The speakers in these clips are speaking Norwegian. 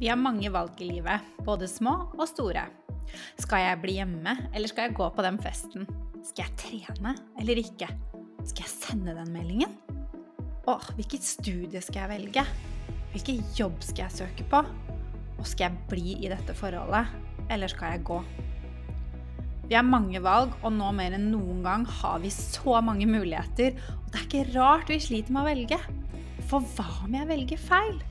Vi har mange valg i livet, både små og store. Skal jeg bli hjemme, eller skal jeg gå på den festen? Skal jeg trene eller ikke? Skal jeg sende den meldingen? Åh, hvilket studie skal jeg velge? Hvilken jobb skal jeg søke på? Og skal jeg bli i dette forholdet, eller skal jeg gå? Vi har mange valg, og nå mer enn noen gang har vi så mange muligheter. Og det er ikke rart vi sliter med å velge. For hva om jeg velger feil?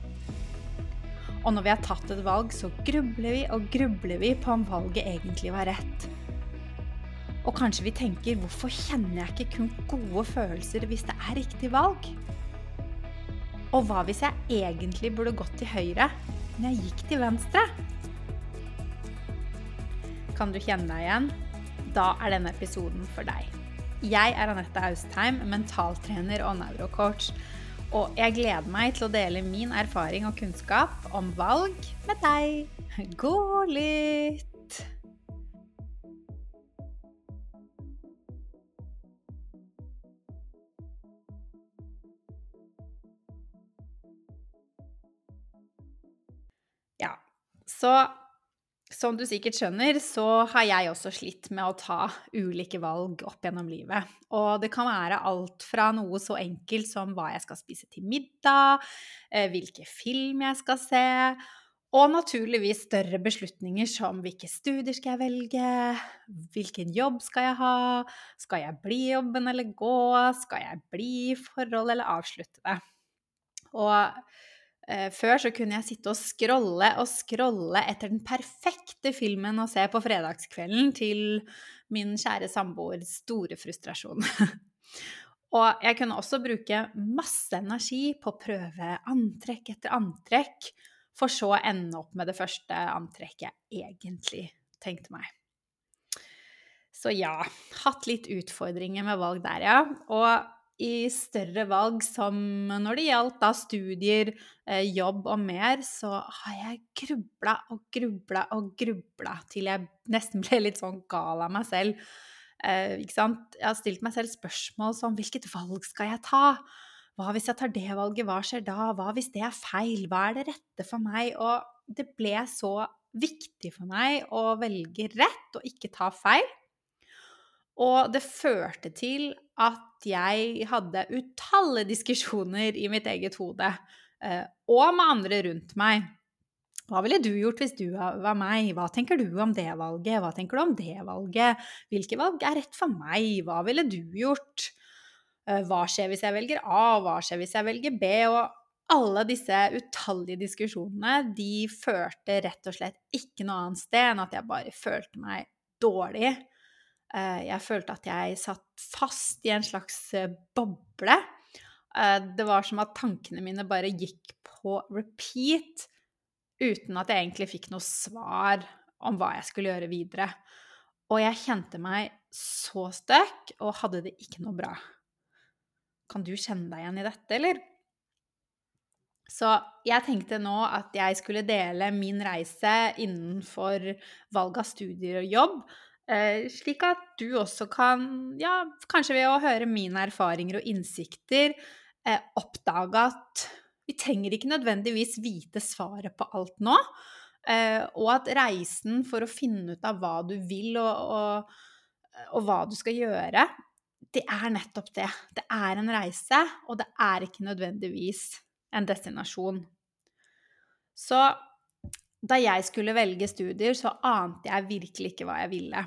Og når vi har tatt et valg, så grubler vi og grubler vi på om valget egentlig var rett. Og kanskje vi tenker 'hvorfor kjenner jeg ikke kun gode følelser hvis det er riktig valg'? Og hva hvis jeg egentlig burde gått til høyre, men jeg gikk til venstre? Kan du kjenne deg igjen? Da er denne episoden for deg. Jeg er Anette Austheim, mentaltrener og neurocoach. Og jeg gleder meg til å dele min erfaring og kunnskap om valg med deg. Gå litt! Ja, så som du sikkert skjønner, så har jeg også slitt med å ta ulike valg opp gjennom livet. Og det kan være alt fra noe så enkelt som hva jeg skal spise til middag, eh, hvilke film jeg skal se, og naturligvis større beslutninger som hvilke studier skal jeg velge, hvilken jobb skal jeg ha, skal jeg bli i jobben eller gå, skal jeg bli i forhold eller avslutte det. Og før så kunne jeg sitte og scrolle og scrolle etter den perfekte filmen å se på fredagskvelden til min kjære samboers store frustrasjon. og jeg kunne også bruke masse energi på å prøve antrekk etter antrekk, for så å ende opp med det første antrekket jeg egentlig tenkte meg. Så ja, hatt litt utfordringer med valg der, ja. Og i større valg som når det gjaldt da studier, eh, jobb og mer, så har jeg grubla og grubla og grubla til jeg nesten ble litt sånn gal av meg selv. Eh, ikke sant? Jeg har stilt meg selv spørsmål som hvilket valg skal jeg ta? Hva hvis jeg tar det valget, hva skjer da? Hva hvis det er feil? Hva er det rette for meg? Og det ble så viktig for meg å velge rett og ikke ta feil. Og det førte til at jeg hadde utallige diskusjoner i mitt eget hode, eh, og med andre rundt meg. Hva ville du gjort hvis du var meg? Hva tenker du om det valget? Hva tenker du om det valget? Hvilke valg er rett for meg? Hva ville du gjort? Eh, hva skjer hvis jeg velger A? Hva skjer hvis jeg velger B? Og alle disse utallige diskusjonene, de førte rett og slett ikke noe annet sted enn at jeg bare følte meg dårlig jeg følte at jeg satt fast i en slags eh, boble. Eh, det var som at tankene mine bare gikk på repeat uten at jeg egentlig fikk noe svar om hva jeg skulle gjøre videre. Og jeg kjente meg så stuck og hadde det ikke noe bra. Kan du kjenne deg igjen i dette, eller? Så jeg tenkte nå at jeg skulle dele min reise innenfor valg av studier og jobb Eh, slik at du også kan, ja, kanskje ved å høre mine erfaringer og innsikter, eh, oppdage at vi trenger ikke nødvendigvis vite svaret på alt nå. Eh, og at reisen for å finne ut av hva du vil og, og, og hva du skal gjøre, det er nettopp det. Det er en reise, og det er ikke nødvendigvis en destinasjon. Så da jeg skulle velge studier, så ante jeg virkelig ikke hva jeg ville.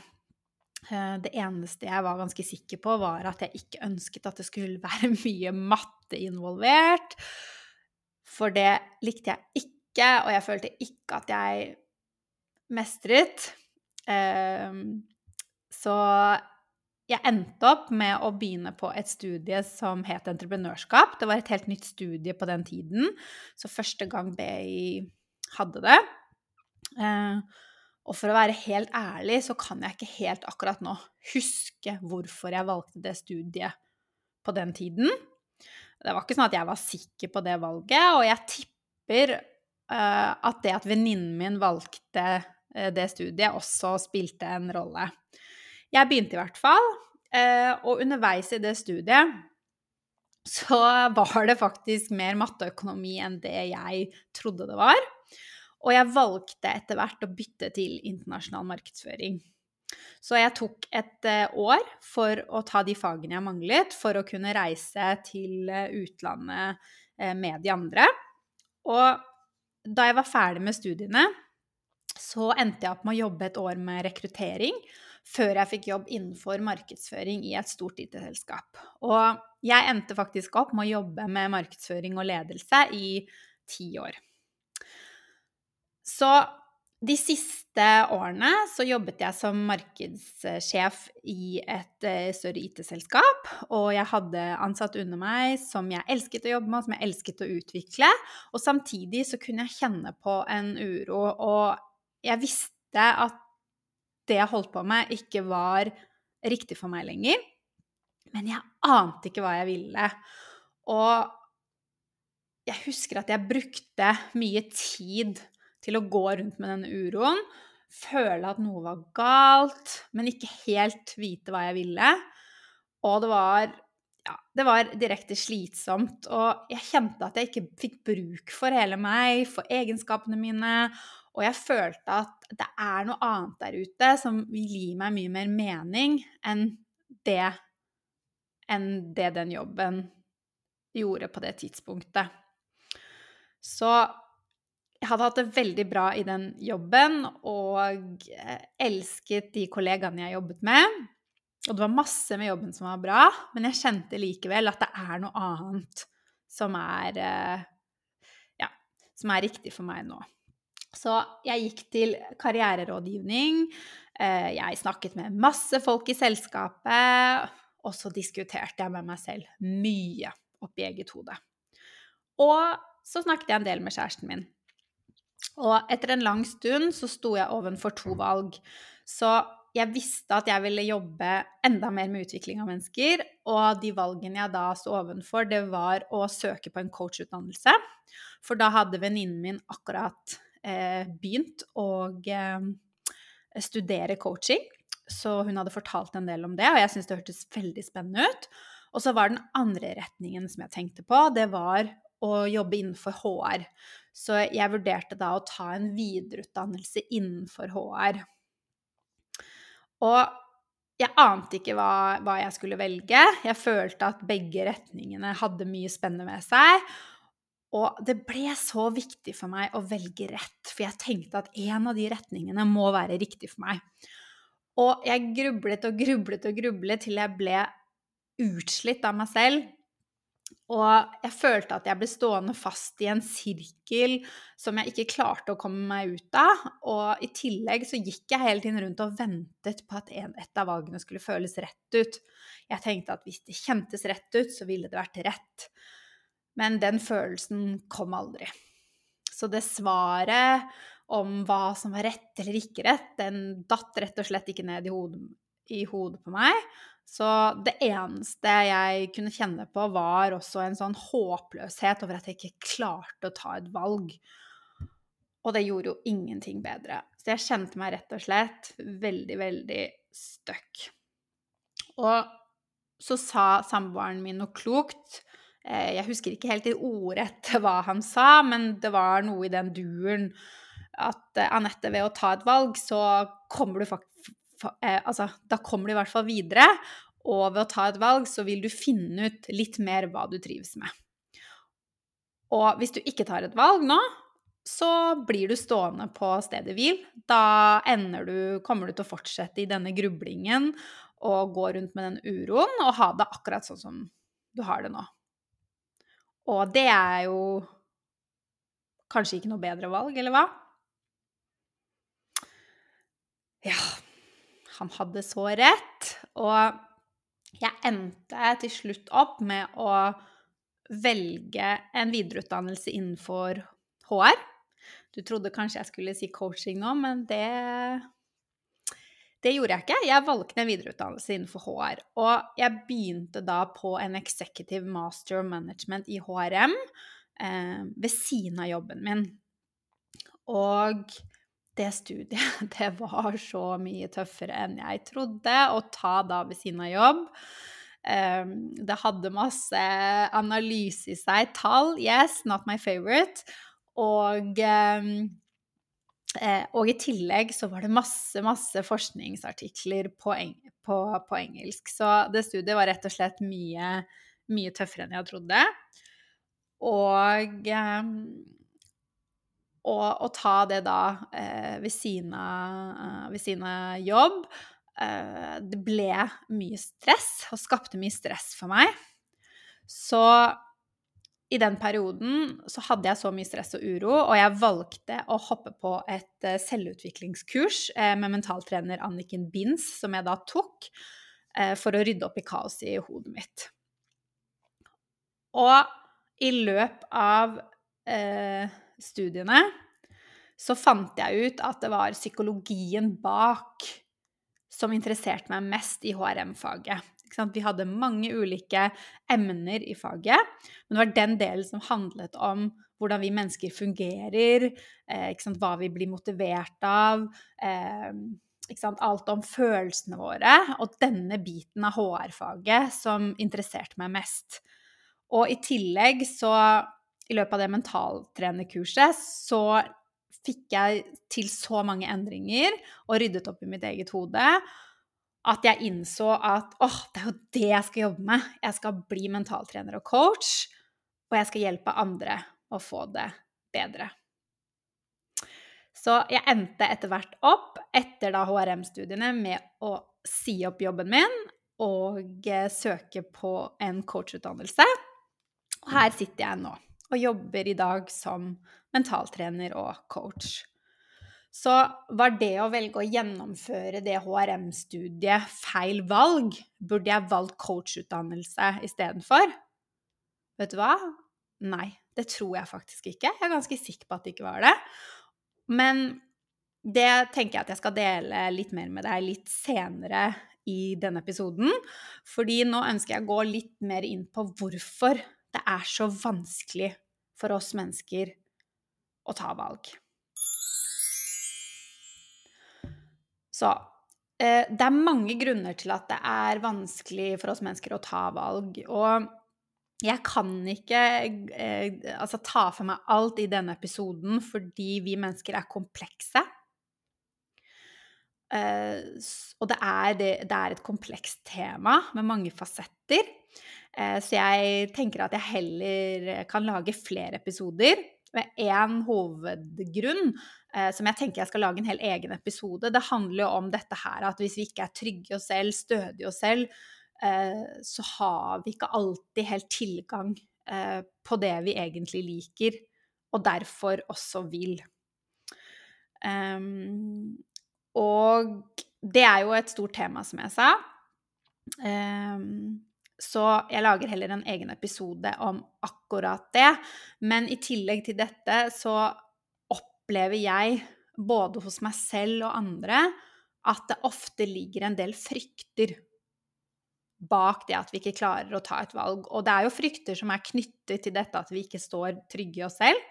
Eh, det eneste jeg var ganske sikker på, var at jeg ikke ønsket at det skulle være mye matte involvert. For det likte jeg ikke, og jeg følte ikke at jeg mestret. Ehm, så jeg endte opp med å begynne på et studie som het entreprenørskap. Det var et helt nytt studie på den tiden, så første gang BI hadde det. Eh, og for å være helt ærlig så kan jeg ikke helt akkurat nå huske hvorfor jeg valgte det studiet på den tiden. Det var ikke sånn at jeg var sikker på det valget, og jeg tipper uh, at det at venninnen min valgte uh, det studiet, også spilte en rolle. Jeg begynte i hvert fall, og underveis i det studiet så var det faktisk mer matteøkonomi enn det jeg trodde det var. Og jeg valgte etter hvert å bytte til internasjonal markedsføring. Så jeg tok et eh, år for å ta de fagene jeg manglet, for å kunne reise til eh, utlandet eh, med de andre. Og da jeg var ferdig med studiene, så endte jeg opp med å jobbe et år med rekruttering før jeg fikk jobb innenfor markedsføring i et stort IT-selskap. Og jeg endte faktisk opp med å jobbe med markedsføring og ledelse i ti år. Så de siste årene så jobbet jeg som markedssjef i et uh, større IT-selskap. Og jeg hadde ansatt under meg som jeg elsket å jobbe med, som jeg elsket å utvikle. Og samtidig så kunne jeg kjenne på en uro, og jeg visste at det jeg holdt på med, ikke var riktig for meg lenger. Men jeg ante ikke hva jeg ville. Og jeg husker at jeg brukte mye tid til å gå rundt med denne uroen. Føle at noe var galt, men ikke helt vite hva jeg ville. Og det var, ja, det var direkte slitsomt. Og jeg kjente at jeg ikke fikk bruk for hele meg, for egenskapene mine. Og jeg følte at det er noe annet der ute som vil gi meg mye mer mening enn det, enn det den jobben gjorde på det tidspunktet. Så jeg hadde hatt det veldig bra i den jobben og elsket de kollegaene jeg jobbet med. Og det var masse med jobben som var bra, men jeg kjente likevel at det er noe annet som er eh, Ja, som er riktig for meg nå. Så jeg gikk til karriererådgivning. Eh, jeg snakket med masse folk i selskapet, og så diskuterte jeg med meg selv mye oppi eget hode. Og så snakket jeg en del med kjæresten min. Og etter en lang stund så sto jeg ovenfor to valg. Så jeg visste at jeg ville jobbe enda mer med utvikling av mennesker, og de valgene jeg da sto ovenfor, det var å søke på en coachutdannelse. For da hadde venninnen min akkurat eh, begynt å eh, studere coaching. Så hun hadde fortalt en del om det, og jeg syntes det hørtes veldig spennende ut. Og så var den andre retningen som jeg tenkte på, det var å jobbe innenfor HR. Så jeg vurderte da å ta en videreutdannelse innenfor HR. Og jeg ante ikke hva, hva, jeg skulle velge. Jeg følte at begge retningene hadde mye spennende med seg. Og det ble så viktig for meg å velge rett, for jeg tenkte at en av de retningene må være riktig for meg. Og jeg grublet og grublet og grublet til jeg ble utslitt av meg selv og jeg følte at jeg ble stående fast i en sirkel som jeg ikke klarte å komme meg ut av. Og i tillegg så gikk jeg hele tiden rundt og ventet på at en, et av valgene skulle føles rett ut. Jeg tenkte at hvis det kjentes rett ut, så ville det vært rett. Men den følelsen kom aldri. Så det svaret om hva som var rett eller ikke rett, den datt rett og slett ikke ned i hodet, i hodet på meg. Så det eneste jeg kunne kjenne på, var også en sånn håpløshet over at jeg ikke klarte å ta et valg. Og det gjorde jo ingenting bedre. Så jeg kjente meg rett og slett veldig, veldig stuck. Og så sa samboeren min noe klokt. Eh, jeg husker ikke helt i ordrett hva han sa, men det var noe i den duren at eh, Anette, ved å ta et valg, så kommer du faktisk Eh, altså, da kommer du i hvert fall videre. Og ved å ta et valg så vil du finne ut litt mer hva du trives med. Og hvis du ikke tar et valg nå, så blir du stående på stedet hvil. Da du, kommer du til å fortsette i denne grublingen og gå rundt med den uroen og ha det akkurat sånn som du har det nå. Og det er jo kanskje ikke noe bedre valg, eller hva? Ja, han hadde så rett. Og jeg endte til slutt opp med å velge en videreutdannelse innenfor HR. Du trodde kanskje jeg skulle si coaching nå, men det det gjorde jeg ikke. Jeg valgte en videreutdannelse innenfor HR. Og jeg begynte da på en executive master management i HRM eh, ved siden av jobben min. Og det studiet, det var så mye tøffere enn jeg trodde å ta da ved siden av jobb. Um, det hadde masse analyse i seg. Tall, yes, not my favorite. Og um, Eh, og i tillegg så var det masse, masse forskningsartikler på, på, på engelsk. Så det studiet var rett og slett mye, mye tøffere enn jeg trodde. Og eh, å ta det da eh, eh, ved siden av jobb eh, Det ble mye stress, og skapte mye stress for meg. Så i den perioden så hadde jeg så mye stress og uro, og jeg valgte å hoppe på et uh, selvutviklingskurs uh, med mentaltrener Anniken Binds, som jeg da tok, for å rydde opp i kaoset i hodet mitt. Og i løpet av studiene så fant jeg ut at det var psykologien bak som interesserte meg mest i HRM-faget. Vi hadde mange ulike emner i faget, men det var den delen som handlet om hvordan vi mennesker fungerer, eh, hva vi blir motivert av, eh, alt om følelsene våre. Og denne biten av HR-faget som interesserte meg mest. Og i tillegg så, i løpet av det mentaltrenerkurset, så fikk jeg til så mange endringer og ryddet opp i mitt eget hode at jeg innså at åh, det er jo det jeg skal jobbe med. Jeg skal bli mentaltrener og coach, og jeg skal hjelpe andre å få det bedre. Så jeg endte etter hvert opp, etter da HRM-studiene, med å si opp jobben min og eh, søke på en coachutdannelse. Og her sitter jeg nå og jobber i dag som mentaltrener og coach. Så var det å velge å gjennomføre det HRM-studiet feil valg? Burde jeg valgt coachutdannelse istedenfor? Vet du hva? Nei, det tror jeg faktisk ikke. Jeg er ganske sikker på at det ikke var det. Men det tenker jeg at jeg skal dele litt mer med deg litt senere i denne episoden. Fordi nå ønsker jeg å gå litt mer inn på hvorfor det er så vanskelig for oss mennesker å ta valg. Så eh, det er mange grunner til at det er vanskelig for oss mennesker å ta valg. Og jeg kan ikke eh, altså, ta for meg alt i denne episoden fordi vi mennesker er komplekse. Eh, og det er, det, det er, et komplekst tema med mange fasetter. Eh, så jeg tenker at jeg heller kan lage flere episoder med én hovedgrunn eh, som jeg tenker jeg skal lage en hel egen episode. Det handler jo om dette her at hvis vi ikke er trygge oss selv, stødige oss selv, eh, så har vi ikke alltid helt tilgang eh, på det vi egentlig liker, og derfor også vil. Um, og det er jo et stort tema, som jeg sa. Um, så jeg lager heller en egen episode om akkurat det. Men i tillegg til dette så opplever jeg, både hos meg selv og andre, at det ofte ligger en del frykter bak det at vi ikke klarer å ta et valg. Og det er jo frykter som er knyttet til dette at vi ikke står trygge i oss selv,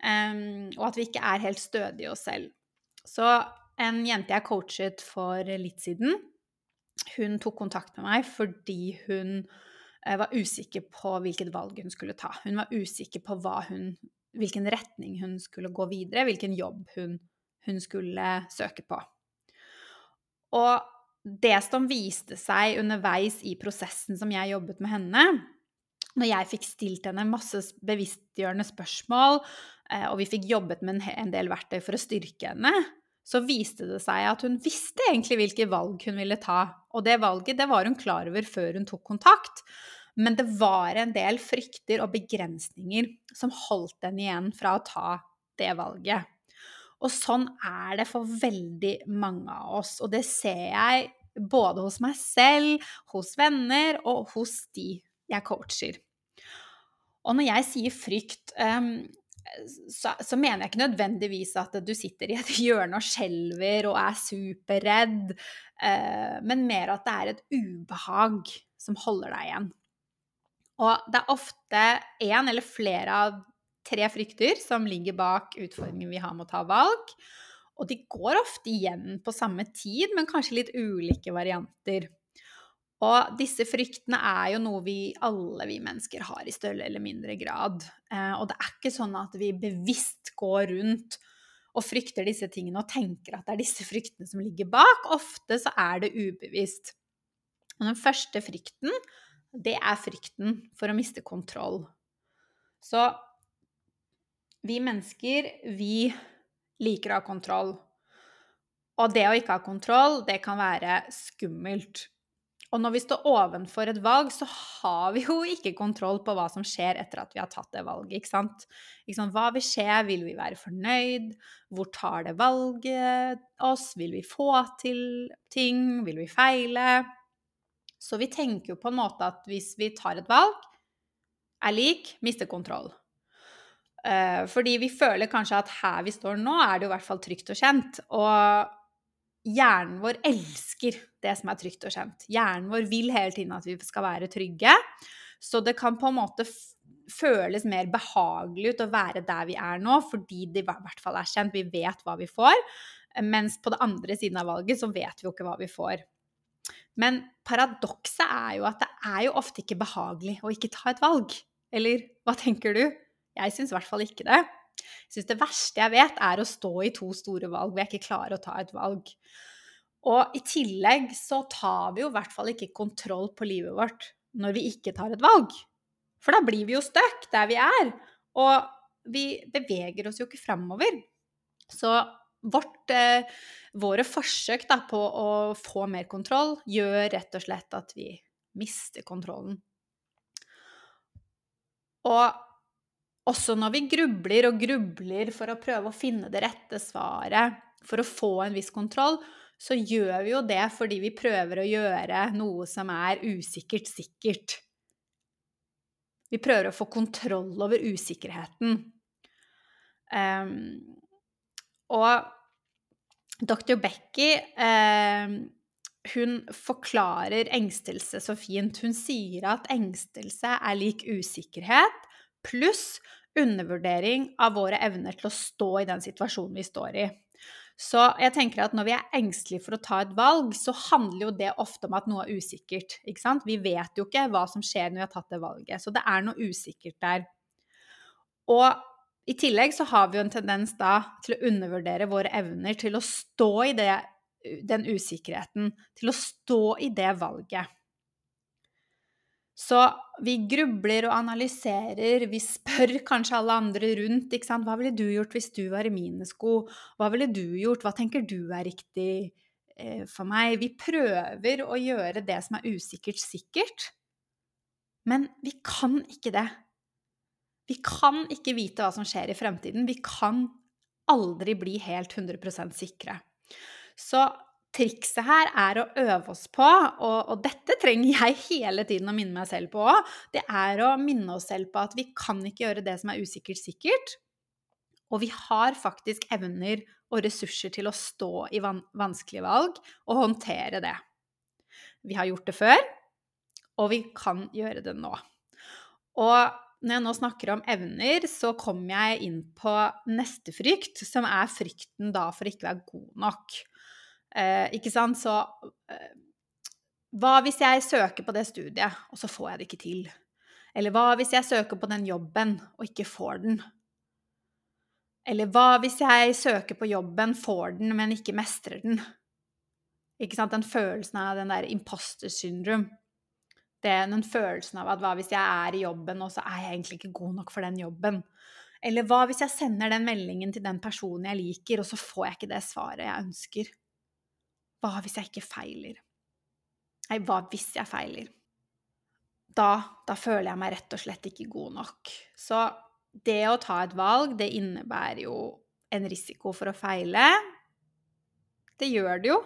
um, og at vi ikke er helt stødige i oss selv. Så en jente jeg coachet for litt siden, hun tok kontakt med meg fordi hun eh, var usikker på hvilket valg hun skulle ta. Hun var usikker på hun, hvilken retning hun skulle gå videre, hvilken jobb hun, hun skulle søke på. Og det som viste seg underveis i prosessen som jeg jobbet med henne, når jeg fikk stilt henne masse bevisstgjørende spørsmål, eh, og vi fikk jobbet med en del verktøy for å styrke henne, så viste det seg at hun visste egentlig hvilke valg hun ville ta. Og det valget det var hun klar over før hun tok kontakt. Men det var en del frykter og begrensninger som holdt henne igjen fra å ta det valget. Og sånn er det for veldig mange av oss. Og det ser jeg både hos meg selv, hos venner og hos de jeg coacher. Og når jeg sier frykt, um, så, så, mener jeg ikke nødvendigvis at du sitter i et hjørne og skjelver og er superredd, eh, men mer at det er et ubehag som holder deg igjen. Og det er ofte én eller flere av tre frykter som ligger bak utfordringen vi har med å ta valg. Og de går ofte igjen på samme tid, men kanskje litt ulike varianter. Og disse fryktene er jo noe vi alle vi mennesker har i større eller mindre grad. Eh, og det er ikke sånn at vi bevisst går rundt og frykter disse tingene og tenker at det er disse fryktene som ligger bak. Ofte så er det ubevisst. Og den første frykten, det er frykten for å miste kontroll. Så vi mennesker, vi liker å ha kontroll. Og det å ikke ha kontroll, det kan være skummelt. Og når vi står ovenfor et valg, så har vi jo ikke kontroll på hva som skjer etter at vi har tatt det valget. Ikke sant? Ikke sant? Hva vil skje? Vil vi være fornøyd? Hvor tar det valget oss? Vil vi få til ting? Vil vi feile? Så vi tenker jo på en måte at hvis vi tar et valg, er lik mister kontroll. Uh, fordi vi føler kanskje at her vi står nå, er det jo i hvert fall trygt og kjent. Og hjernen vår elsker det som er trygt og kjent. Hjernen vår vil hele tiden at vi skal være trygge. Så det kan på en måte føles mer behagelig ut å være der vi er nå, fordi det i hvert fall er kjent. Vi vet hva vi får. Mens på den andre siden av valget så vet vi jo ikke hva vi får. Men paradokset er jo at det er jo ofte ikke behagelig å ikke ta et valg. Eller hva tenker du? Jeg syns i hvert fall ikke det. Jeg syns det verste jeg vet, er å stå i to store valg hvor jeg ikke klarer å ta et valg. Og i tillegg så tar vi jo i hvert fall ikke kontroll på livet vårt når vi ikke tar et valg. For da blir vi jo stuck der vi er. Og vi beveger oss jo ikke framover. Så vårt, eh, våre forsøk da, på å få mer kontroll gjør rett og slett at vi mister kontrollen. Og også når vi grubler og grubler for å prøve å finne det rette svaret for å få en viss kontroll, så gjør vi jo det fordi vi prøver å gjøre noe som er usikkert sikkert. Vi prøver å få kontroll over usikkerheten. Um, og dr. Becky um, hun forklarer engstelse så fint. Hun sier at engstelse er lik usikkerhet pluss undervurdering av våre evner til å stå i den situasjonen vi står i. Så jeg tenker at når vi er engstelige for å ta et valg, så handler jo det ofte om at noe er usikkert. Ikke sant? Vi vet jo ikke hva som skjer når vi har tatt det valget, så det er noe usikkert der. Og i tillegg så har vi jo en tendens da til å undervurdere våre evner til å stå i det, den usikkerheten, til å stå i det valget. Så vi grubler og analyserer, vi spør kanskje alle andre rundt. ikke sant? Hva ville du gjort hvis du var i mine sko? Hva ville du gjort? Hva tenker du er riktig eh, for meg? Vi prøver å gjøre det som er usikkert, sikkert. Men vi kan ikke det. Vi kan ikke vite hva som skjer i fremtiden. Vi kan aldri bli helt 100% sikre. Så trikset her er å øve oss på, og, og, dette trenger jeg hele tiden å minne meg selv på òg, det er å minne oss selv på at vi kan ikke gjøre det som er usikkert, sikkert. Og vi har faktisk evner og ressurser til å stå i van vanskelige valg og håndtere det. Vi har gjort det før, og vi kan gjøre det nå. Og når jeg nå snakker om evner, så kommer jeg inn på neste frykt, som er frykten da for ikke å være god nok. Eh, ikke sant? Så eh, hva hvis jeg søker på det studiet, og så får jeg det ikke til? Eller hva hvis jeg søker på den jobben og ikke får den? Eller hva hvis jeg søker på jobben, får den, men ikke mestrer den? Ikke sant? Den følelsen av den der imposter syndrome. Det er den følelsen av at hva hvis jeg er i jobben, og så er jeg egentlig ikke god nok for den jobben? Eller hva hvis jeg sender den meldingen til den personen jeg liker, og så får jeg ikke det svaret jeg ønsker? Hva hvis jeg ikke feiler? Nei, hva hvis jeg feiler? Da, da føler jeg meg rett og slett ikke god nok. Så det å ta et valg, det innebærer jo en risiko for å feile. Det gjør det jo.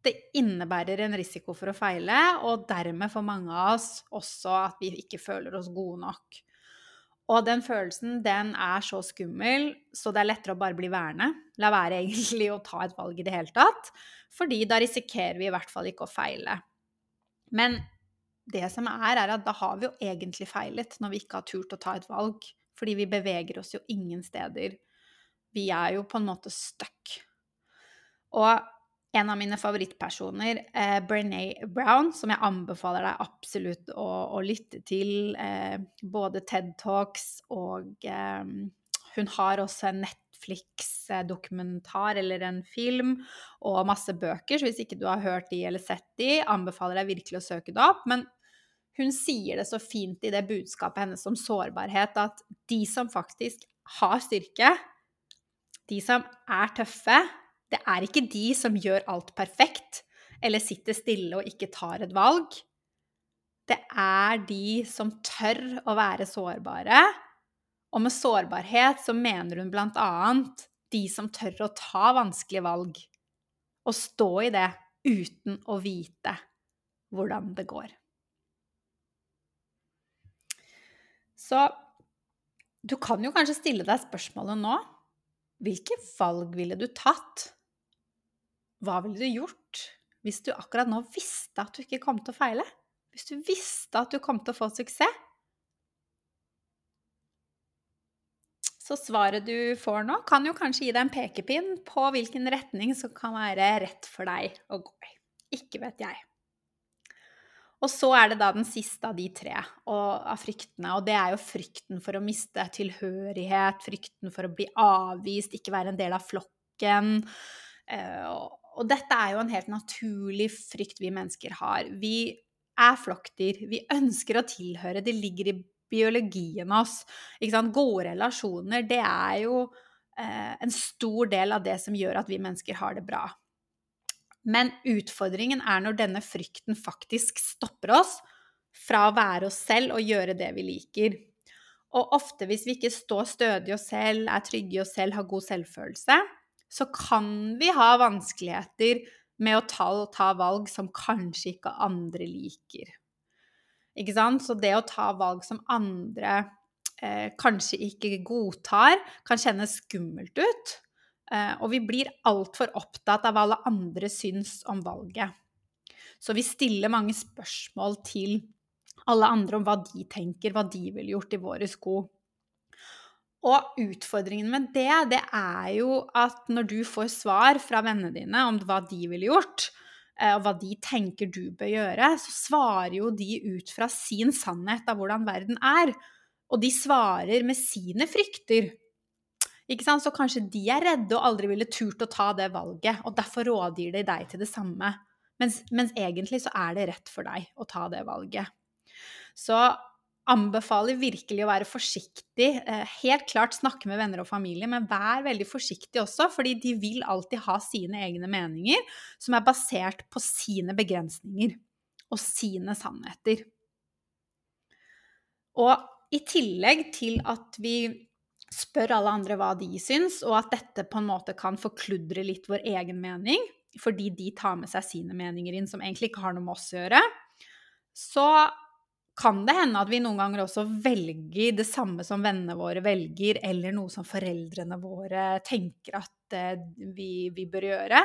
Det innebærer en risiko for å feile, og dermed for mange av oss også at vi ikke føler oss gode nok. Og den følelsen, den er så skummel, så det er lettere å bare bli værende. La være egentlig å ta et valg i det hele tatt. Fordi da risikerer vi i hvert fall ikke å feile. Men det som er, er at da har vi jo egentlig feilet når vi ikke har turt å ta et valg. Fordi vi beveger oss jo ingen steder. Vi er jo på en måte stuck. Og en av mine favorittpersoner, eh, Brené Brown, som jeg anbefaler deg absolutt å, å lytte til. Eh, både TED Talks og eh, hun har også en Netflix-dokumentar eller en film, og masse bøker, så hvis ikke du har hørt de eller sett de, anbefaler jeg virkelig å søke det opp. Men hun sier det så fint i det budskapet hennes om sårbarhet, at de som faktisk har styrke, de som er tøffe, det er ikke de som gjør alt perfekt, eller sitter stille og ikke tar et valg. Det er de som tør å være sårbare. Og med sårbarhet så mener hun blant annet de som tør å ta vanskelige valg. Og stå i det uten å vite hvordan det går. Så du kan jo kanskje stille deg spørsmålet nå hvilke valg ville du tatt? Hva ville du gjort hvis du akkurat nå visste at du ikke kom til å feile? Hvis du visste at du kom til å få suksess? Så svaret du får nå, kan jo kanskje gi deg en pekepinn på hvilken retning som kan være rett for deg å gå i. Ikke vet jeg. Og så er det da den siste av de tre og, av fryktene, og det er jo frykten for å miste tilhørighet, frykten for å bli avvist, ikke være en del av flokken. Eh, og dette er jo en helt naturlig frykt vi mennesker har. Vi er flokkdyr. Vi ønsker å tilhøre. Det ligger i biologien oss. Gode relasjoner, det er jo eh, en stor del av det som gjør at vi mennesker har det bra. Men utfordringen er når denne frykten faktisk stopper oss fra å være oss selv og gjøre det vi liker. Og ofte hvis vi ikke står stødig oss selv, er trygge i oss selv, har god selvfølelse, så kan vi ha vanskeligheter med å ta, ta valg som kanskje ikke andre liker. Ikke sant? Så det å ta valg som andre eh, kanskje ikke godtar, kan kjennes skummelt ut. Eh, og vi blir altfor opptatt av hva alle andre syns om valget. Så vi stiller mange spørsmål til alle andre om hva de tenker, hva de ville gjort i våre sko. Og utfordringen med det, det er jo at når du får svar fra vennene dine om hva de ville gjort, eh, og hva de tenker du bør gjøre, så svarer jo de ut fra sin sannhet av hvordan verden er. Og de svarer med sine frykter. Ikke sant? Så kanskje de er redde og aldri ville turt å ta det valget, og derfor rådgir de deg til det samme. Mens, mens, egentlig så er det rett for deg å ta det valget. Så anbefaler virkelig å være forsiktig. Eh, helt klart snakke med venner og familie, men vær veldig forsiktig også, fordi de vil alltid ha sine egne meninger som er basert på sine begrensninger og sine sannheter. Og i tillegg til at vi spør alle andre hva de syns, og at dette på en måte kan forkludre litt vår egen mening, fordi de tar med seg sine meninger inn som egentlig ikke har noe med oss å gjøre, så kan det hende at vi noen ganger også velger det samme som vennene våre velger, eller noe som foreldrene våre tenker at eh, vi, vi bør gjøre,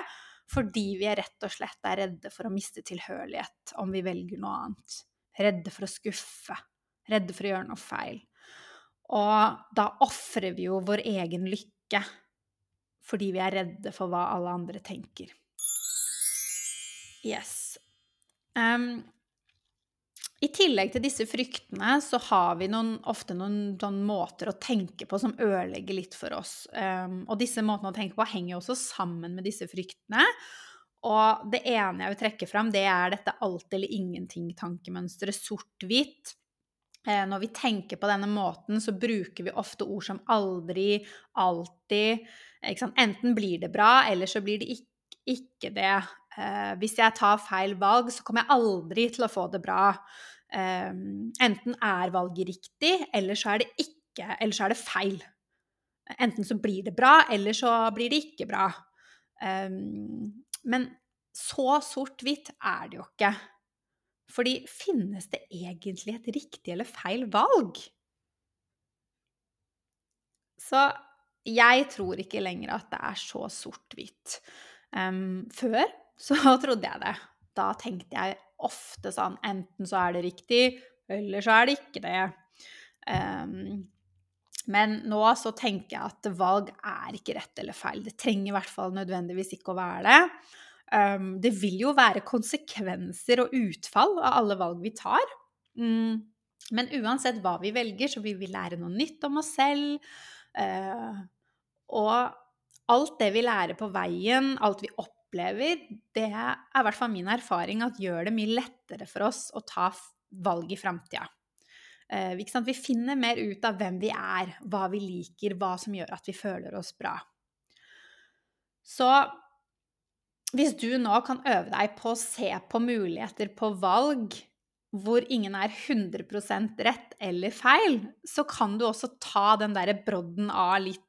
fordi vi er rett og slett er redde for å miste tilhørighet om vi velger noe annet. Redde for å skuffe. Redde for å gjøre noe feil. Og da ofrer vi jo vår egen lykke fordi vi er redde for hva alle andre tenker. Yes. Um, I tillegg til disse fryktene så har vi noen, ofte noen, noen, måter å tenke på som ødelegger litt for oss. Um, og disse måtene å tenke på henger også sammen med disse fryktene. Og det ene jeg vil trekke fram, det er dette alt eller ingenting-tankemønsteret. Sort-hvitt. Eh, når vi tenker på denne måten, så bruker vi ofte ord som aldri, alltid. Enten blir det bra, eller så blir det ikke, ikke det. Eh, hvis jeg tar feil valg, så kommer jeg aldri til å få det bra. Eh, enten er valget riktig, eller så er det ikke, eller så er det feil. Enten så blir det bra, eller så blir det ikke bra. Men så sort-hvitt er det jo ikke. Fordi finnes det egentlig et riktig eller feil valg? Så jeg tror ikke lenger at det er så sort-hvitt. Um, før så trodde jeg det. Da tenkte jeg ofte sånn enten så er det riktig, eller så er det ikke det. Um, men nå så tenker jeg at valg er ikke rett eller feil. Det trenger i hvert fall nødvendigvis ikke å være det. Um, det vil jo være konsekvenser og utfall av alle valg vi tar. Um, Men uansett hva vi velger, så vil vi lære noe nytt om oss selv. Uh, Og alt det vi lærer på veien, alt vi opplever, det er i hvert fall min erfaring at gjør det mye lettere for oss å ta valg i framtida. Eh, vi finner mer ut av hvem vi er, hva vi liker, hva som gjør at vi føler oss bra. Så hvis du nå kan øve deg på å se på muligheter på valg hvor ingen er 100% rett eller feil, så kan du også ta den derre brodden av litt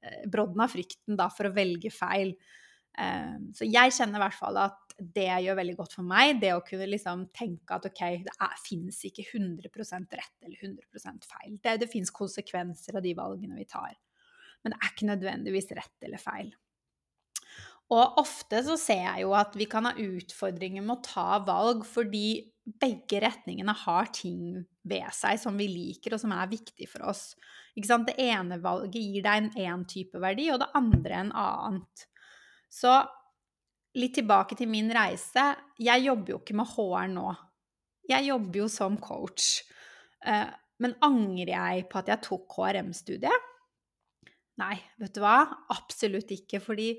eh, Brodden av frykten da for å velge feil. Eh, så jeg kjenner i hvert fall at det gjør veldig godt for meg, det å kunne liksom tenke at ok, det er, finnes ikke 100% rett eller 100 feil. Det, det fins konsekvenser av de valgene vi tar. Men det er ikke nødvendigvis rett eller feil. Og ofte så ser jeg jo at vi kan ha utfordringer med å ta valg fordi begge retningene har ting ved seg som vi liker, og som er viktig for oss. Det ene valget gir deg en én type verdi, og det andre en annet. Så litt tilbake til min reise. Jeg jobber jo ikke med HR nå. Jeg jobber jo som coach. Eh, men angrer jeg på at jeg tok HRM-studiet? Nei, vet du hva? Absolutt ikke. Fordi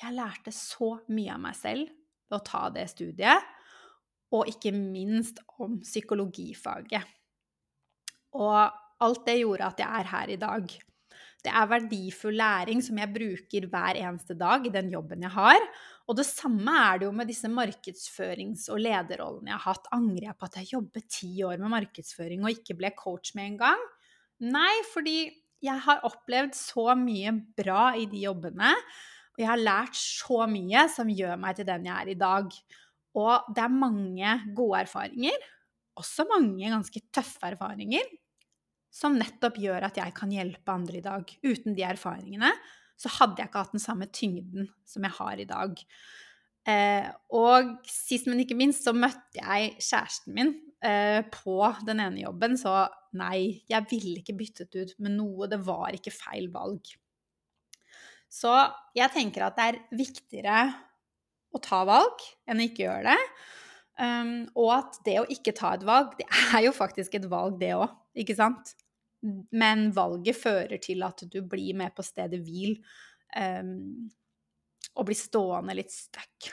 jeg lærte så mye av meg selv ved å ta det studiet, og ikke minst om psykologifaget. Og alt det gjorde at jeg er her i dag. Det er verdifull læring som jeg bruker hver eneste dag i den jobben jeg har. Og det samme er det jo med disse markedsførings- og lederrollene jeg har hatt. Angrer jeg på at jeg jobbet ti år med markedsføring og ikke ble coach med en gang? Nei, fordi jeg har opplevd så mye bra i de jobbene og jeg har lært så mye som gjør meg til den jeg er i dag. Og det er mange gode erfaringer, også mange ganske tøffe erfaringer, som nettopp gjør at jeg kan hjelpe andre i dag. Uten de erfaringene så hadde jeg ikke hatt den samme tyngden som jeg har i dag. Eh, og sist, men ikke minst, så møtte jeg kjæresten min eh, på den ene jobben, så nei, jeg ville ikke byttet ut med noe. Det var ikke feil valg. Så jeg tenker at det er viktigere å ta valg enn å ikke gjøre det. Um, og at det å ikke ta et valg, det er jo faktisk et valg, det òg, ikke sant? Men valget fører til at du blir med på stedet hvil um, og blir stående litt stuck.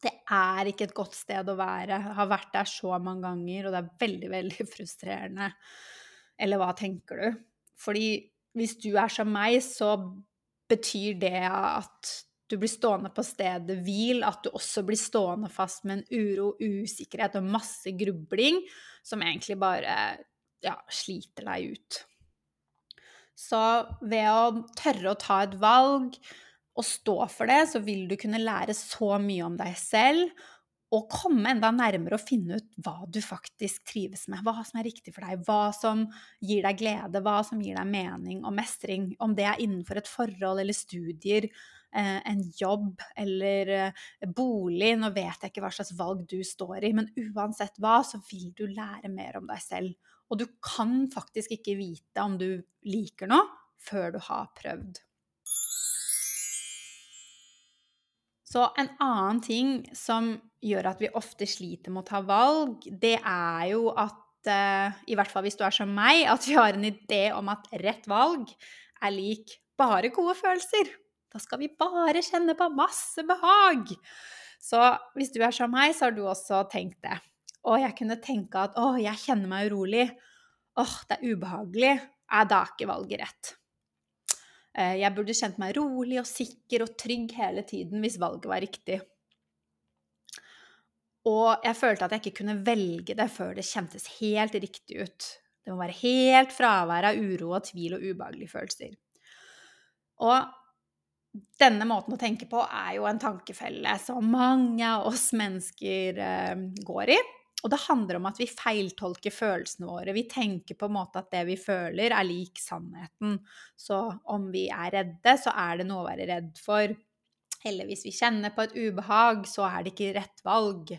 Det er ikke et godt sted å være. Jeg har vært der så mange ganger, og det er veldig, veldig frustrerende. Eller hva tenker du? Fordi hvis du er som meg, så betyr det at du blir stående på stedet hvil, at du også blir stående fast med en uro, usikkerhet og masse grubling som egentlig bare ja, sliter deg ut. Så ved å tørre å ta et valg og stå for det, så vil du kunne lære så mye om deg selv og komme enda nærmere å finne ut hva du faktisk trives med, hva som er riktig for deg, hva som gir deg glede, hva som gir deg mening og mestring, om det er innenfor et forhold eller studier, eh, en jobb eller eh, bolig. Nå vet jeg ikke hva slags valg du står i, men uansett hva, så vil du lære mer om deg selv. Og du kan faktisk ikke vite om du liker noe før du har prøvd. Så en annen ting som gjør at vi ofte sliter med å ta valg, det er jo at uh, I hvert fall hvis du er som meg, at vi har en idé om at rett valg er lik bare gode følelser. Da skal vi bare kjenne på masse behag. Så hvis du er som meg, så har du også tenkt det. Og jeg kunne tenke at å, jeg kjenner meg urolig. Åh, det er ubehagelig. Er da ikke valget rett? Eh, jeg burde kjent meg rolig og sikker og trygg hele tiden hvis valget var riktig. Og jeg følte at jeg ikke kunne velge det før det kjentes helt riktig ut. Det må være helt fravær av uro og tvil og ubehagelige følelser. Og denne måten å tenke på er jo en tankefelle som mange av oss mennesker eh, går i. Og det handler om at vi feiltolker følelsene våre. Vi tenker på en måte at det vi føler, er lik sannheten. Så om vi er redde, så er det noe å være redd for. Eller hvis vi kjenner på et ubehag, så er det ikke rett valg.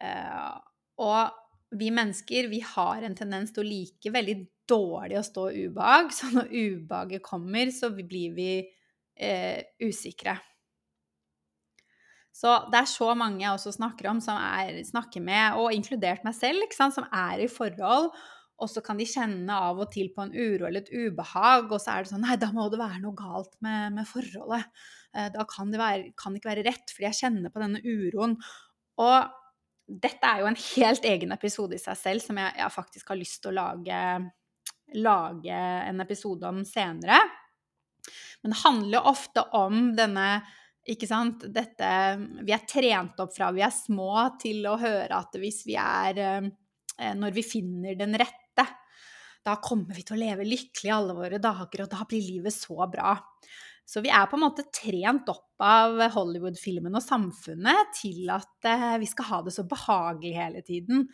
Uh, og vi mennesker vi har en tendens til å like veldig dårlig å stå ubehag. Så når ubehaget kommer, så blir vi uh, usikre. Så det er så mange jeg også snakker om, som er, snakker med, og inkludert meg selv, som er i forhold. og så kan de kjenne av og til på en uro eller et ubehag, og så er det sånn Nei, da må det være noe galt med, med forholdet. Eh, da kan det, være, kan det ikke være rett, fordi jeg kjenner på denne uroen. Og dette er jo en helt egen episode i seg selv, som jeg, jeg faktisk har lyst til å lage, lage en episode om senere. Men det handler ofte om denne ikke sant? Dette Vi er trent opp fra vi er små til å høre at hvis vi er eh, Når vi finner den rette, da kommer vi til å leve lykkelig alle våre dager, og da blir livet så bra. Så vi er på en måte trent opp av Hollywood-filmen og samfunnet til at eh, vi skal ha det så behagelig hele tiden.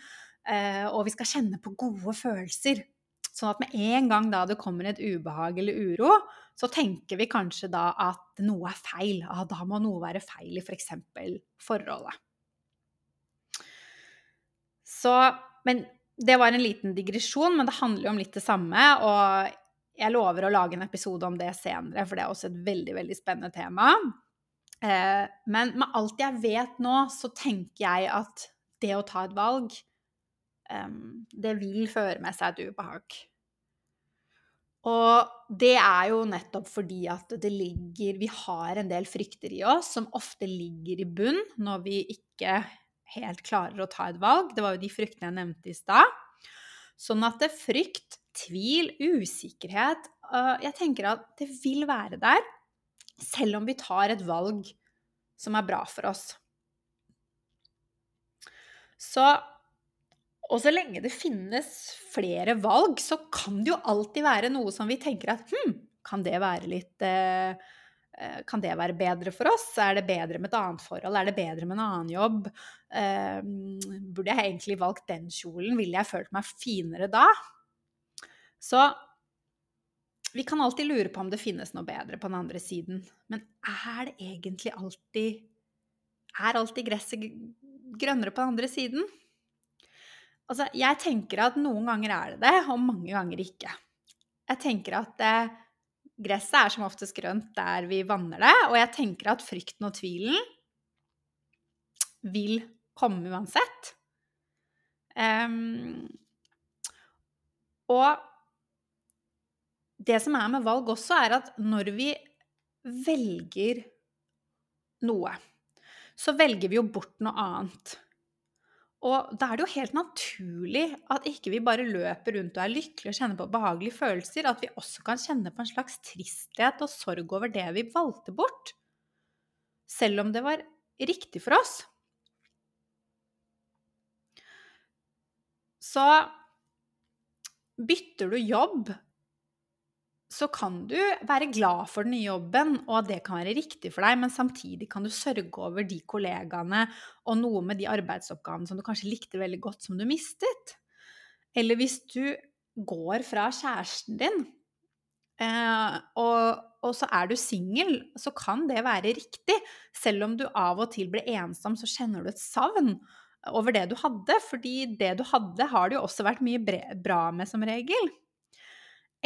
Eh, og vi skal kjenne på gode følelser. Sånn at med en gang da det kommer et ubehag eller uro, så tenker vi kanskje da at noe er feil. Ah, da må noe være feil i f.eks. For forholdet. Så Men det var en liten digresjon, men det handler jo om litt det samme. Og jeg lover å lage en episode om det senere, for det er også et veldig, veldig spennende tema. Eh, men med alt jeg vet nå, så tenker jeg at det å ta et valg, det vil føre med seg et ubehag. Og det er jo nettopp fordi at det ligger Vi har en del frykter i oss som ofte ligger i bunn når vi ikke helt klarer å ta et valg. Det var jo de fryktene jeg nevnte i stad. Sånn at det er frykt, tvil, usikkerhet øh, Jeg tenker at det vil være der selv om vi tar et valg som er bra for oss. Så og så lenge det finnes flere valg, så kan det jo alltid være noe som vi tenker at hm, kan det være litt eh, eh, Kan det være bedre for oss? Er det bedre med et annet forhold? Er det bedre med en annen jobb? Eh, burde jeg egentlig valgt den kjolen? Ville jeg følt meg finere da? Så vi kan alltid lure på om det finnes noe bedre på den andre siden. Men er det egentlig alltid Er alltid gresset grønnere på den andre siden? Altså, jeg tenker at noen ganger er det det, og mange ganger ikke. Jeg tenker at eh, gresset er som oftest grønt der vi vanner det, og jeg tenker at frykten og tvilen vil komme uansett. Um, og det som er med valg også, er at når vi velger noe, så velger vi jo bort noe annet. Og da er det jo helt naturlig at ikke vi bare løper rundt og er lykkelige og kjenner på behagelige følelser, at vi også kan kjenne på en slags tristhet og sorg over det vi valgte bort. Selv om det var riktig for oss. Så bytter du jobb så kan du være glad for den nye jobben, og at det kan være riktig for deg, men samtidig kan du sørge over de kollegaene og noe med de arbeidsoppgavene som du kanskje likte veldig godt, som du mistet. Eller hvis du går fra kjæresten din, eh, og, og, så er du singel, så kan det være riktig. Selv om du av og til blir ensom, så kjenner du et savn over det du hadde. Fordi det du hadde, har det jo også vært mye bra med, som regel.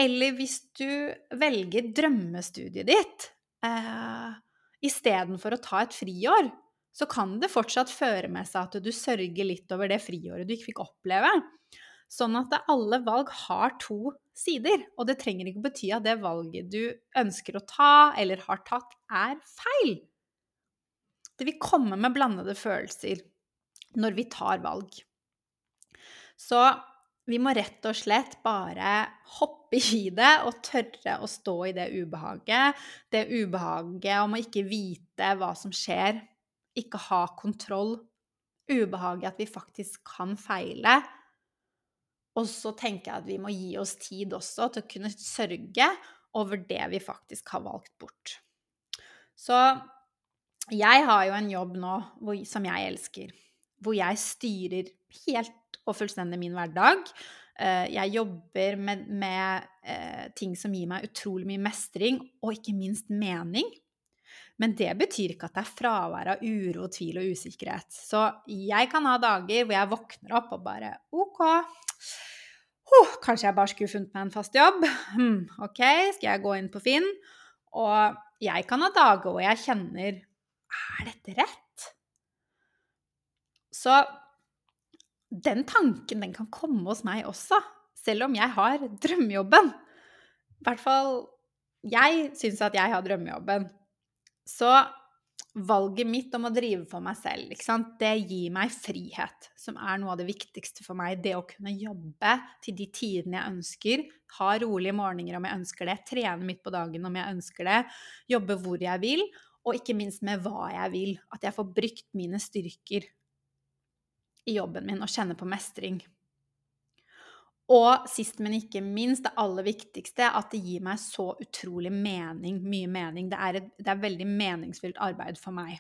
Eller hvis du velger drømmestudiet ditt eh, istedenfor å ta et friår, så kan det fortsatt føre med seg at du sørger litt over det friåret du ikke fikk oppleve. Sånn at alle valg har to sider, og det trenger ikke bety at det valget du ønsker å ta eller har tatt, er feil. Det vil komme med blandede følelser når vi tar valg. Så vi må rett og slett bare hoppe i det og tørre å stå i det ubehaget. Det ubehaget om å ikke vite hva som skjer, ikke ha kontroll. Ubehaget at vi faktisk kan feile. Og så tenker jeg at vi må gi oss tid også til å kunne sørge over det vi faktisk har valgt bort. Så jeg har jo en jobb nå som jeg elsker, hvor jeg styrer helt og fullstendig min hverdag. Eh, jeg jobber med, med eh, ting som gir meg utrolig mye mestring, og ikke minst mening. Men det betyr ikke at det er fravær av uro, tvil og usikkerhet. Så jeg kan ha dager hvor jeg våkner opp og bare OK. Oh, kanskje jeg bare skulle funnet meg en fast jobb. Hmm, OK, skal jeg gå inn på Finn? Og jeg kan ha dager hvor jeg kjenner Er dette rett? Så den tanken den kan komme hos meg også, selv om jeg har drømmejobben. I hvert fall jeg syns at jeg har drømmejobben. Så valget mitt om å drive for meg selv, det gir meg frihet, som er noe av det viktigste for meg. Det å kunne jobbe til de tidene jeg ønsker, ha rolige morgener om jeg ønsker det, trene midt på dagen om jeg ønsker det, jobbe hvor jeg vil, og ikke minst med hva jeg vil. At jeg får brukt mine styrker i jobben min og kjenne på mestring. Og sist, men ikke minst, det aller viktigste, at det gir meg så utrolig mening, mye mening. Det er, et, det er veldig meningsfylt arbeid for meg.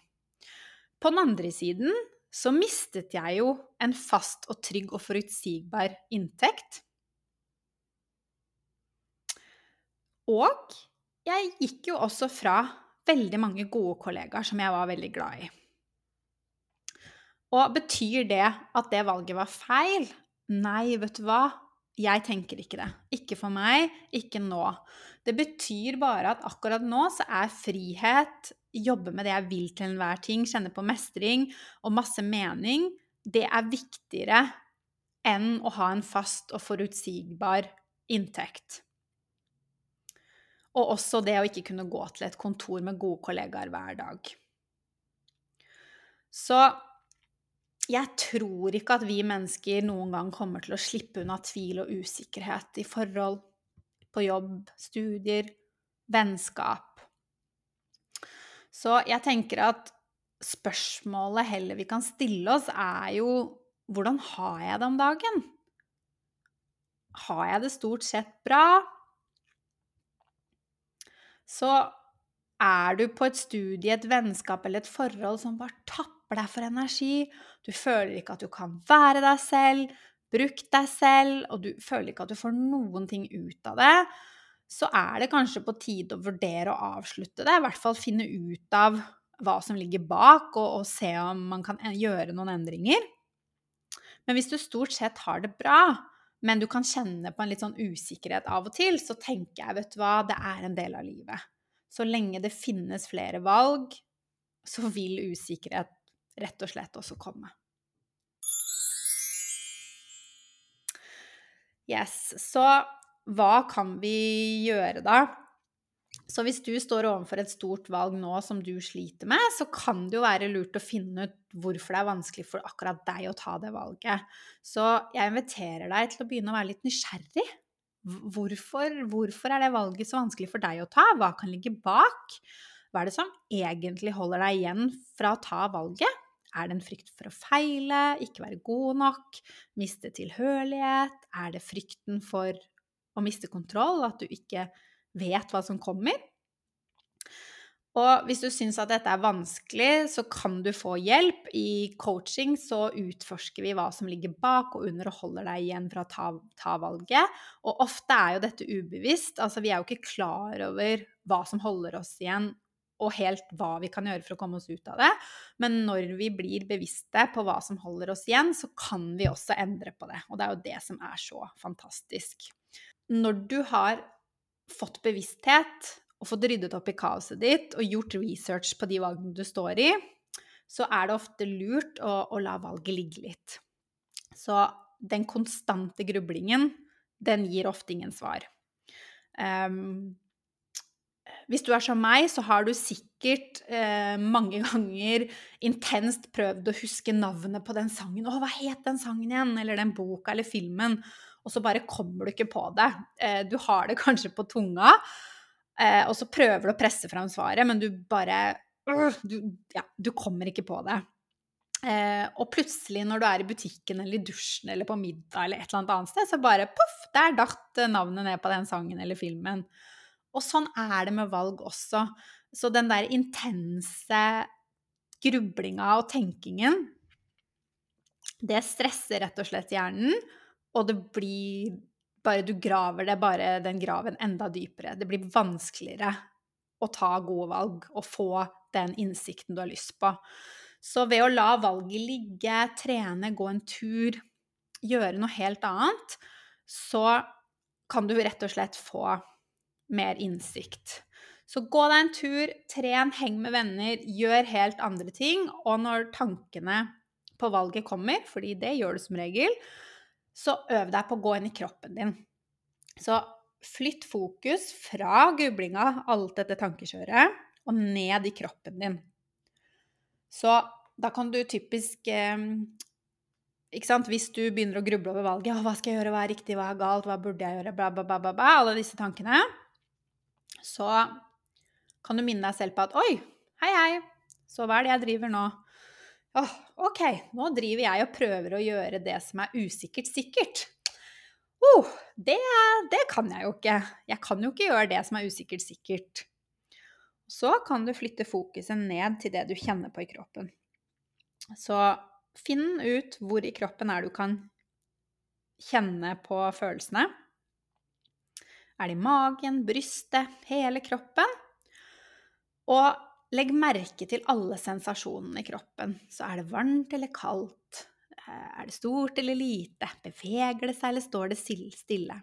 På den andre siden så mistet jeg jo en fast og trygg og forutsigbar inntekt. Og jeg gikk jo også fra veldig mange gode kollegaer som jeg var veldig glad i. Og betyr det at det valget var feil? Nei, vet du hva? Jeg tenker ikke det. Ikke for meg, ikke nå. Det betyr bare at akkurat nå så er frihet, jobbe med det jeg vil til enhver ting, kjenne på mestring og masse mening, det er viktigere enn å ha en fast og forutsigbar inntekt. Og også det å ikke kunne gå til et kontor med gode kollegaer hver dag. Så jeg tror ikke at vi mennesker noen gang kommer til å slippe unna tvil og usikkerhet i forhold på jobb, studier, vennskap. Så jeg tenker at spørsmålet heller vi kan stille oss, er jo hvordan har jeg det om dagen? Har jeg det stort sett bra? Så er du på et studie, et vennskap eller et forhold som var tapper tapper deg for energi, du føler ikke at du kan være deg selv, bruke deg selv, og du føler ikke at du får noen ting ut av det, så er det kanskje på tide å vurdere å avslutte det. I hvert fall finne ut av hva som ligger bak, og, og se om man kan gjøre noen endringer. Men hvis du stort sett har det bra, men du kan kjenne på en litt sånn usikkerhet av og til, så tenker jeg, vet du hva, det er en del av livet. Så lenge det finnes flere valg, så vil usikkerhet rett og slett også komme. Yes, så hva kan vi gjøre da? Så hvis du står overfor et stort valg nå som du sliter med, så kan det jo være lurt å finne ut hvorfor det er vanskelig for akkurat deg å ta det valget. Så jeg inviterer deg til å begynne å være litt nysgjerrig. Hvorfor, hvorfor er det valget så vanskelig for deg å ta? Hva kan ligge bak? Hva er det som egentlig holder deg igjen fra å ta valget? Er det en frykt for å feile, ikke være god nok, miste tilhørighet? Er det frykten for å miste kontroll, at du ikke vet hva som kommer? Og hvis du syns at dette er vanskelig, så kan du få hjelp. I coaching så utforsker vi hva som ligger bak og under og holder deg igjen fra å ta, ta valget. Og ofte er jo dette ubevisst. Altså vi er jo ikke klar over hva som holder oss igjen, og helt hva vi kan gjøre for å komme oss ut av det. Men når vi blir bevisste på hva som holder oss igjen, så kan vi også endre på det. Og det er jo det som er så fantastisk. Når du har fått bevissthet og fått ryddet opp i kaoset ditt og gjort research på de valgene du står i, så er det ofte lurt å, å la valget ligge litt. Så den konstante grublingen, den gir ofte ingen svar. Um, hvis du er som meg, så har du sikkert eh, mange ganger intenst prøvd å huske navnet på den sangen. 'Å, hva het den sangen igjen?' Eller den boka eller filmen. Og så bare kommer du ikke på det. Eh, du har det kanskje på tunga, eh, og så prøver du å presse fram svaret, men du bare øh, du, ja, du kommer ikke på det. Eh, og plutselig, når du er i butikken eller i dusjen eller på middag eller et eller annet sted, så bare poff, der datt navnet ned på den sangen eller filmen. Og sånn er det med valg også. Så den der intense grublinga og tenkingen, det stresser rett og slett hjernen, og det blir bare Du graver det bare den graven enda dypere. Det blir vanskeligere å ta gode valg og få den innsikten du har lyst på. Så ved å la valget ligge, trene, gå en tur, gjøre noe helt annet, så kan du rett og slett få mer innsikt. Så gå deg en tur, tren, heng med venner, gjør helt andre ting. Og når tankene på valget kommer, fordi det gjør du som regel, så øv deg på å gå inn i kroppen din. Så flytt fokus fra gublinga, alt dette tankekjøret, og ned i kroppen din. Så da kan du typisk eh, ikke sant? Hvis du begynner å gruble over valget, hva skal jeg gjøre, hva er riktig, hva er galt, hva burde jeg gjøre, bla, bla, bla, bla, bla alle disse tankene, så kan du minne deg selv på at oi, hei, hei, så hva er det jeg driver nå? Åh, ok, nå driver jeg og prøver å gjøre det som er usikkert sikkert. Oh, det, det, kan jeg jo ikke. Jeg kan jo ikke gjøre det som er usikkert sikkert. Så kan du flytte fokuset ned til det du kjenner på i kroppen. Så finn ut hvor i kroppen er du kan kjenne på følelsene. Er det i magen, brystet, hele kroppen? Og legg merke til alle sensasjonene i kroppen. Så er det varmt eller kaldt? Er det stort eller lite? Beveger det seg, eller står det stille?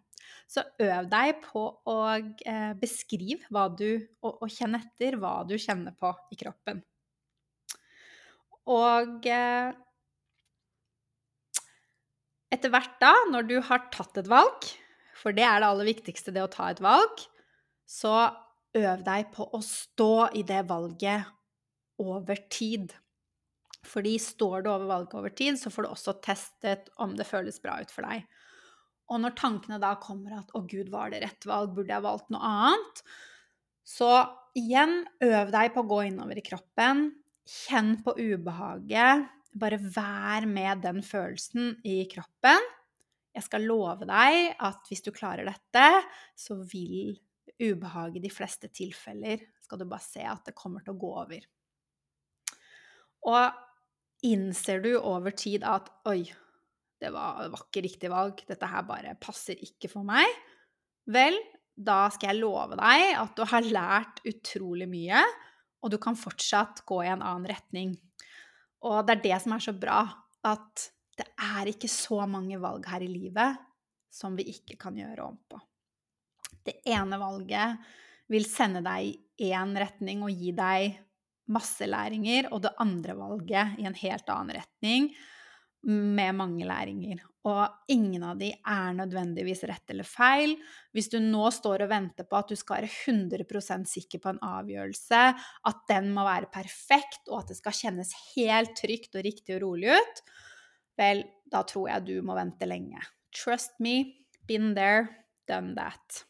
Så øv deg på å eh, beskrive hva du og, og kjenne etter hva du kjenner på i kroppen. Og eh, etter hvert da, når du har tatt et valg, for det er det aller viktigste, det å ta et valg, så øv deg på å stå i det valget over tid. Fordi står du over valget over tid, så får du også testet om det føles bra ut for deg. Og når tankene da kommer at 'Å, gud, var det rett valg? Burde jeg valgt noe annet?' Så igjen, øv deg på å gå innover i kroppen. Kjenn på ubehaget. Bare vær med den følelsen i kroppen. Jeg skal love deg at hvis du klarer dette, så vil ubehaget i de fleste tilfeller skal du bare se at det kommer til å gå over. Og innser du over tid at 'oi, det var, det var ikke riktig valg, dette her bare passer ikke for meg', vel, da skal jeg love deg at du har lært utrolig mye, og du kan fortsatt gå i en annen retning. Og det er det som er så bra, at det er ikke så mange valg her i livet som vi ikke kan gjøre om på. Det ene valget vil sende deg i én retning og gi deg masse læringer, og det andre valget i en helt annen retning med mange læringer. Og ingen av de er nødvendigvis rett eller feil. Hvis du nå står og venter på at du skal være 100 sikker på en avgjørelse, at den må være perfekt, og at det skal kjennes helt trygt og riktig og rolig ut, vel, da tror jeg du må vente lenge. Trust me, been there, done that.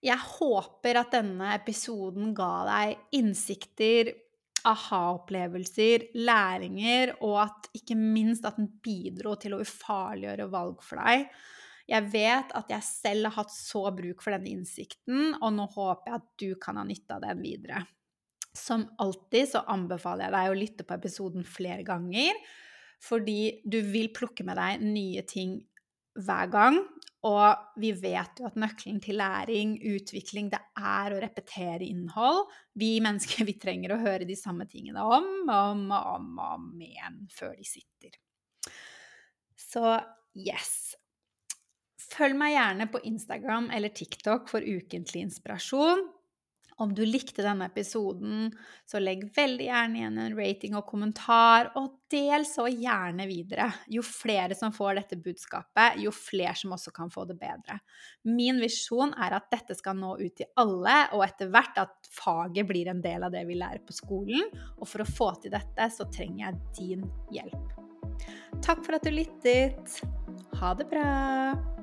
Jeg håper at denne episoden ga deg innsikter, aha-opplevelser, læringer, og at ikke minst at den bidro til å ufarliggjøre valg for deg. Jeg vet at jeg selv har hatt så bruk for denne innsikten, og nå håper jeg at du kan ha nytte av den videre. Som alltid så anbefaler jeg deg å lytte på episoden flere ganger, fordi du vil plukke med deg nye ting hver gang. Og vi vet jo at nøkkelen til læring, utvikling, det er å repetere innhold. Vi mennesker vi trenger å høre de samme tingene om og om og om, om igjen før de sitter. Så yes. Følg meg gjerne på Instagram eller TikTok for ukentlig inspirasjon. Om du likte denne episoden, så legg veldig gjerne igjen en rating og kommentar, og del så gjerne videre. Jo flere som får dette budskapet, jo flere som også kan få det bedre. Min visjon er at dette skal nå ut til alle, og etter hvert at faget blir en del av det vi lærer på skolen. Og for å få til dette, så trenger jeg din hjelp. Takk for at du lyttet. Ha det bra.